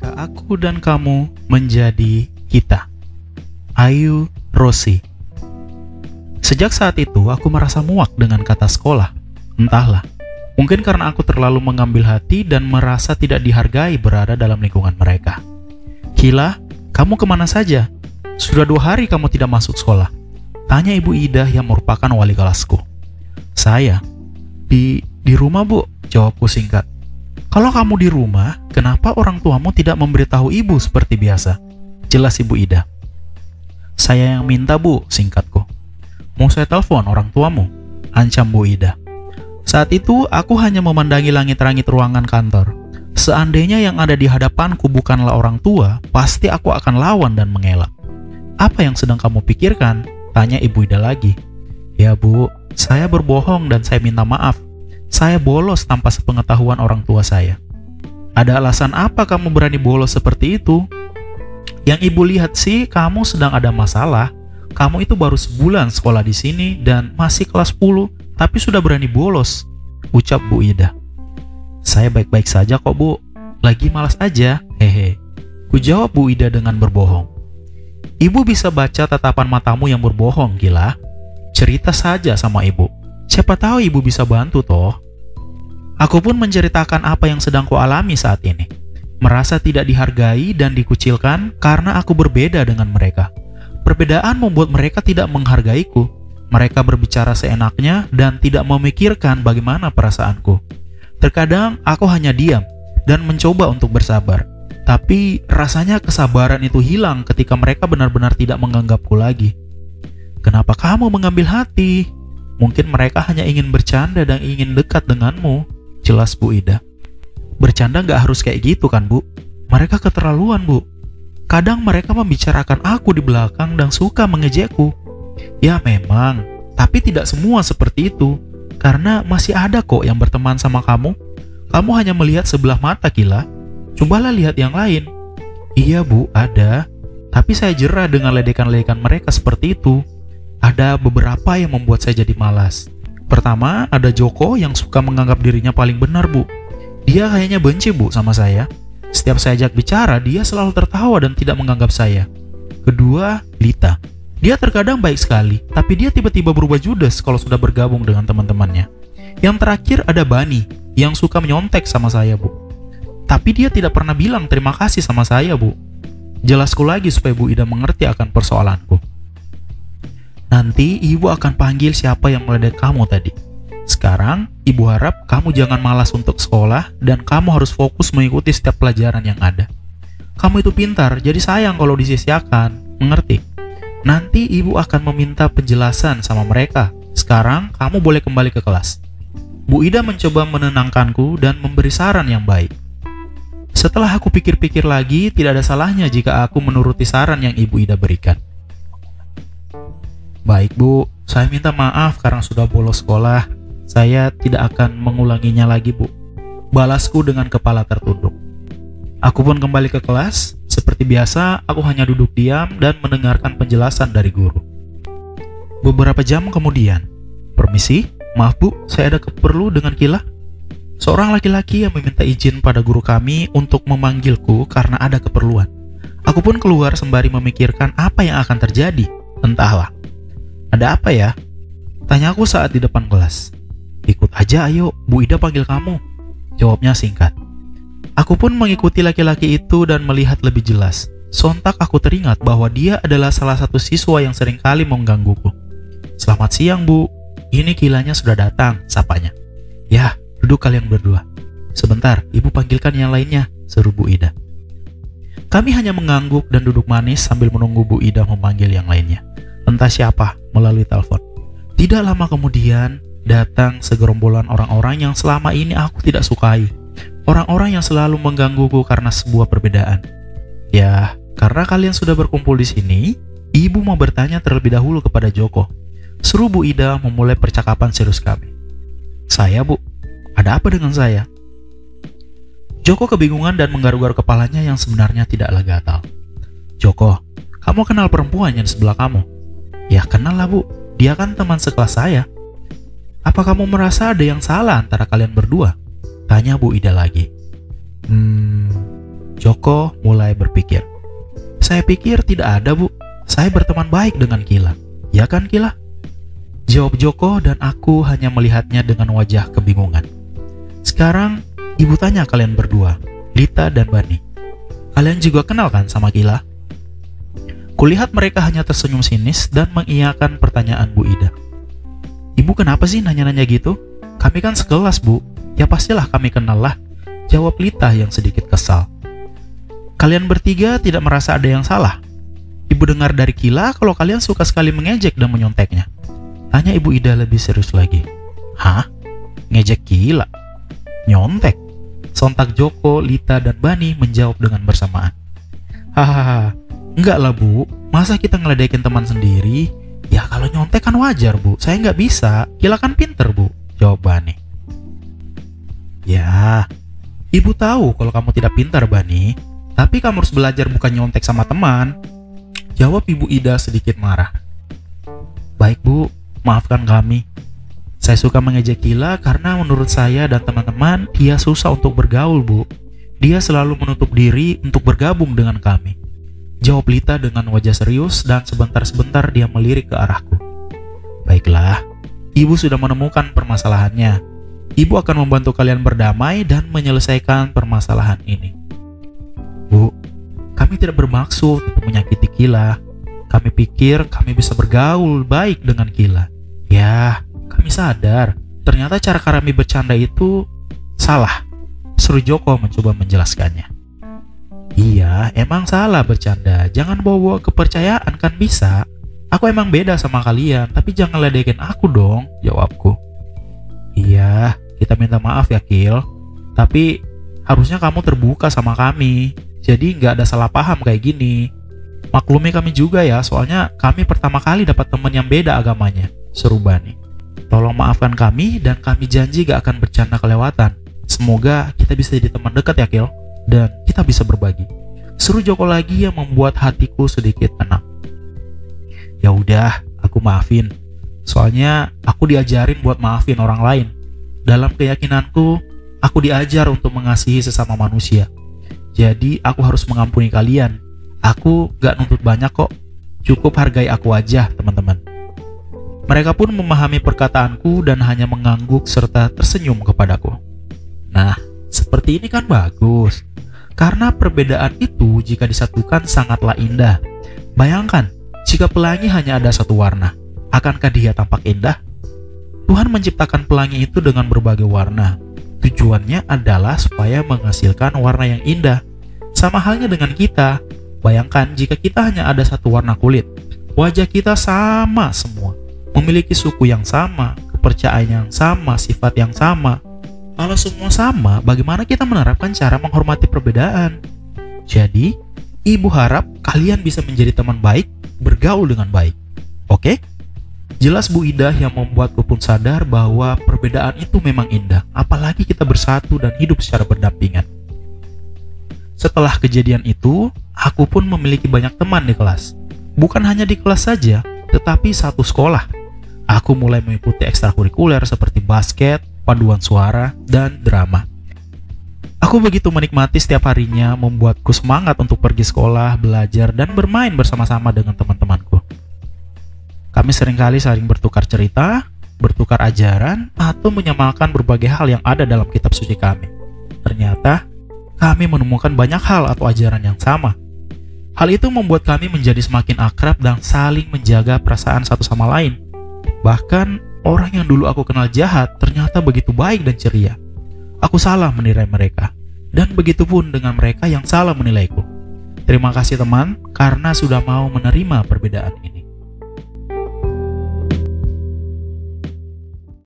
Jika aku dan kamu menjadi kita. Ayu Rosi. Sejak saat itu aku merasa muak dengan kata sekolah. Entahlah, mungkin karena aku terlalu mengambil hati dan merasa tidak dihargai berada dalam lingkungan mereka. Kila, kamu ke mana saja? Sudah dua hari kamu tidak masuk sekolah. Tanya Ibu Ida yang merupakan wali kelasku. Saya, di di rumah bu, jawabku singkat. Kalau kamu di rumah, kenapa orang tuamu tidak memberitahu ibu seperti biasa? Jelas ibu Ida. Saya yang minta bu, singkatku. Mau saya telepon orang tuamu? Ancam Bu Ida. Saat itu, aku hanya memandangi langit-langit ruangan kantor. Seandainya yang ada di hadapanku bukanlah orang tua, pasti aku akan lawan dan mengelak. Apa yang sedang kamu pikirkan? Tanya Ibu Ida lagi. Ya bu, saya berbohong dan saya minta maaf. Saya bolos tanpa sepengetahuan orang tua saya. Ada alasan apa kamu berani bolos seperti itu? Yang ibu lihat sih, kamu sedang ada masalah. Kamu itu baru sebulan sekolah di sini dan masih kelas 10, tapi sudah berani bolos. Ucap Bu Ida. Saya baik-baik saja kok bu, lagi malas aja, hehe. Ku jawab Bu Ida dengan berbohong. Ibu bisa baca tatapan matamu yang berbohong, gila. Cerita saja sama ibu. Siapa tahu ibu bisa bantu toh. Aku pun menceritakan apa yang sedang kualami saat ini. Merasa tidak dihargai dan dikucilkan karena aku berbeda dengan mereka. Perbedaan membuat mereka tidak menghargaiku. Mereka berbicara seenaknya dan tidak memikirkan bagaimana perasaanku. Terkadang aku hanya diam dan mencoba untuk bersabar. Tapi rasanya kesabaran itu hilang ketika mereka benar-benar tidak menganggapku lagi. Kenapa kamu mengambil hati? Mungkin mereka hanya ingin bercanda dan ingin dekat denganmu. Jelas Bu Ida. Bercanda nggak harus kayak gitu kan Bu? Mereka keterlaluan Bu. Kadang mereka membicarakan aku di belakang dan suka mengejekku. Ya memang, tapi tidak semua seperti itu. Karena masih ada kok yang berteman sama kamu. Kamu hanya melihat sebelah mata gila. Cobalah lihat yang lain. Iya bu, ada. Tapi saya jerah dengan ledekan-ledekan mereka seperti itu ada beberapa yang membuat saya jadi malas. Pertama, ada Joko yang suka menganggap dirinya paling benar, Bu. Dia kayaknya benci, Bu, sama saya. Setiap saya ajak bicara, dia selalu tertawa dan tidak menganggap saya. Kedua, Lita. Dia terkadang baik sekali, tapi dia tiba-tiba berubah judes kalau sudah bergabung dengan teman-temannya. Yang terakhir ada Bani, yang suka menyontek sama saya, Bu. Tapi dia tidak pernah bilang terima kasih sama saya, Bu. Jelasku lagi supaya Bu Ida mengerti akan persoalanku. Nanti ibu akan panggil siapa yang meledek kamu tadi. Sekarang, ibu harap kamu jangan malas untuk sekolah dan kamu harus fokus mengikuti setiap pelajaran yang ada. Kamu itu pintar, jadi sayang kalau disisiakan. Mengerti? Nanti ibu akan meminta penjelasan sama mereka. Sekarang, kamu boleh kembali ke kelas. Bu Ida mencoba menenangkanku dan memberi saran yang baik. Setelah aku pikir-pikir lagi, tidak ada salahnya jika aku menuruti saran yang Ibu Ida berikan. Baik bu, saya minta maaf karena sudah bolos sekolah. Saya tidak akan mengulanginya lagi bu. Balasku dengan kepala tertunduk. Aku pun kembali ke kelas. Seperti biasa, aku hanya duduk diam dan mendengarkan penjelasan dari guru. Beberapa jam kemudian, permisi, maaf bu, saya ada keperlu dengan Kila. Seorang laki-laki yang meminta izin pada guru kami untuk memanggilku karena ada keperluan. Aku pun keluar sembari memikirkan apa yang akan terjadi. Entahlah, ada apa ya? Tanya aku saat di depan kelas. Ikut aja ayo, Bu Ida panggil kamu. Jawabnya singkat. Aku pun mengikuti laki-laki itu dan melihat lebih jelas. Sontak aku teringat bahwa dia adalah salah satu siswa yang sering kali menggangguku. Selamat siang, Bu. Ini kilanya sudah datang, sapanya. Ya, duduk kalian berdua. Sebentar, ibu panggilkan yang lainnya, seru Bu Ida. Kami hanya mengangguk dan duduk manis sambil menunggu Bu Ida memanggil yang lainnya entah siapa melalui telepon. Tidak lama kemudian, datang segerombolan orang-orang yang selama ini aku tidak sukai. Orang-orang yang selalu menggangguku karena sebuah perbedaan. Ya, karena kalian sudah berkumpul di sini, ibu mau bertanya terlebih dahulu kepada Joko. Seru Bu Ida memulai percakapan serius kami. Saya bu, ada apa dengan saya? Joko kebingungan dan menggaruk-garuk kepalanya yang sebenarnya tidaklah gatal. Joko, kamu kenal perempuan yang di sebelah kamu? Ya kenal lah bu, dia kan teman sekelas saya. Apa kamu merasa ada yang salah antara kalian berdua? Tanya Bu Ida lagi. Hmm, Joko mulai berpikir. Saya pikir tidak ada, Bu. Saya berteman baik dengan Kila. Ya kan, Kila? Jawab Joko dan aku hanya melihatnya dengan wajah kebingungan. Sekarang, ibu tanya kalian berdua, Lita dan Bani. Kalian juga kenal kan sama Kila? Kulihat mereka hanya tersenyum sinis dan mengiyakan pertanyaan Bu Ida. Ibu kenapa sih nanya-nanya gitu? Kami kan sekelas, Bu. Ya pastilah kami kenal lah. Jawab Lita yang sedikit kesal. Kalian bertiga tidak merasa ada yang salah. Ibu dengar dari Kila kalau kalian suka sekali mengejek dan menyonteknya. Tanya Ibu Ida lebih serius lagi. Hah? Ngejek Kila? Nyontek? Sontak Joko, Lita, dan Bani menjawab dengan bersamaan. Hahaha, enggak lah bu, masa kita ngeledekin teman sendiri? Ya kalau nyontek kan wajar bu, saya nggak bisa, Kila kan pinter bu, jawab Bani. Ya, ibu tahu kalau kamu tidak pintar Bani, tapi kamu harus belajar bukan nyontek sama teman. Jawab ibu Ida sedikit marah. Baik bu, maafkan kami, saya suka mengejek Kila karena menurut saya dan teman-teman dia susah untuk bergaul, Bu. Dia selalu menutup diri untuk bergabung dengan kami. Jawab Lita dengan wajah serius dan sebentar-sebentar dia melirik ke arahku. Baiklah, ibu sudah menemukan permasalahannya. Ibu akan membantu kalian berdamai dan menyelesaikan permasalahan ini. Bu, kami tidak bermaksud untuk menyakiti Kila. Kami pikir kami bisa bergaul baik dengan Kila. Ya, kami sadar, ternyata cara kami bercanda itu salah. Seru Joko mencoba menjelaskannya. Iya, emang salah bercanda. Jangan bawa-bawa kepercayaan kan bisa. Aku emang beda sama kalian, tapi jangan ledekin aku dong, jawabku. Iya, kita minta maaf ya, Kil. Tapi harusnya kamu terbuka sama kami. Jadi nggak ada salah paham kayak gini. Maklumi kami juga ya, soalnya kami pertama kali dapat teman yang beda agamanya. Seru Bani. Tolong maafkan kami dan kami janji gak akan bercanda kelewatan. Semoga kita bisa jadi teman dekat ya Kil dan kita bisa berbagi. Seru Joko lagi yang membuat hatiku sedikit tenang. Ya udah, aku maafin. Soalnya aku diajarin buat maafin orang lain. Dalam keyakinanku, aku diajar untuk mengasihi sesama manusia. Jadi aku harus mengampuni kalian. Aku gak nuntut banyak kok. Cukup hargai aku aja, teman-teman. Mereka pun memahami perkataanku dan hanya mengangguk serta tersenyum kepadaku. Nah, seperti ini kan bagus. Karena perbedaan itu jika disatukan sangatlah indah. Bayangkan, jika pelangi hanya ada satu warna, akankah dia tampak indah? Tuhan menciptakan pelangi itu dengan berbagai warna. Tujuannya adalah supaya menghasilkan warna yang indah. Sama halnya dengan kita. Bayangkan jika kita hanya ada satu warna kulit, wajah kita sama semua memiliki suku yang sama, kepercayaan yang sama, sifat yang sama. Kalau semua sama, bagaimana kita menerapkan cara menghormati perbedaan? Jadi, ibu harap kalian bisa menjadi teman baik, bergaul dengan baik. Oke? Jelas Bu Ida yang membuatku pun sadar bahwa perbedaan itu memang indah, apalagi kita bersatu dan hidup secara berdampingan. Setelah kejadian itu, aku pun memiliki banyak teman di kelas. Bukan hanya di kelas saja, tetapi satu sekolah Aku mulai mengikuti ekstrakurikuler seperti basket, paduan suara, dan drama. Aku begitu menikmati setiap harinya membuatku semangat untuk pergi sekolah, belajar, dan bermain bersama-sama dengan teman-temanku. Kami sering kali saling bertukar cerita, bertukar ajaran, atau menyamalkan berbagai hal yang ada dalam kitab suci kami. Ternyata, kami menemukan banyak hal atau ajaran yang sama. Hal itu membuat kami menjadi semakin akrab dan saling menjaga perasaan satu sama lain Bahkan orang yang dulu aku kenal jahat ternyata begitu baik dan ceria. Aku salah menilai mereka, dan begitu pun dengan mereka yang salah menilaiku. Terima kasih teman, karena sudah mau menerima perbedaan ini.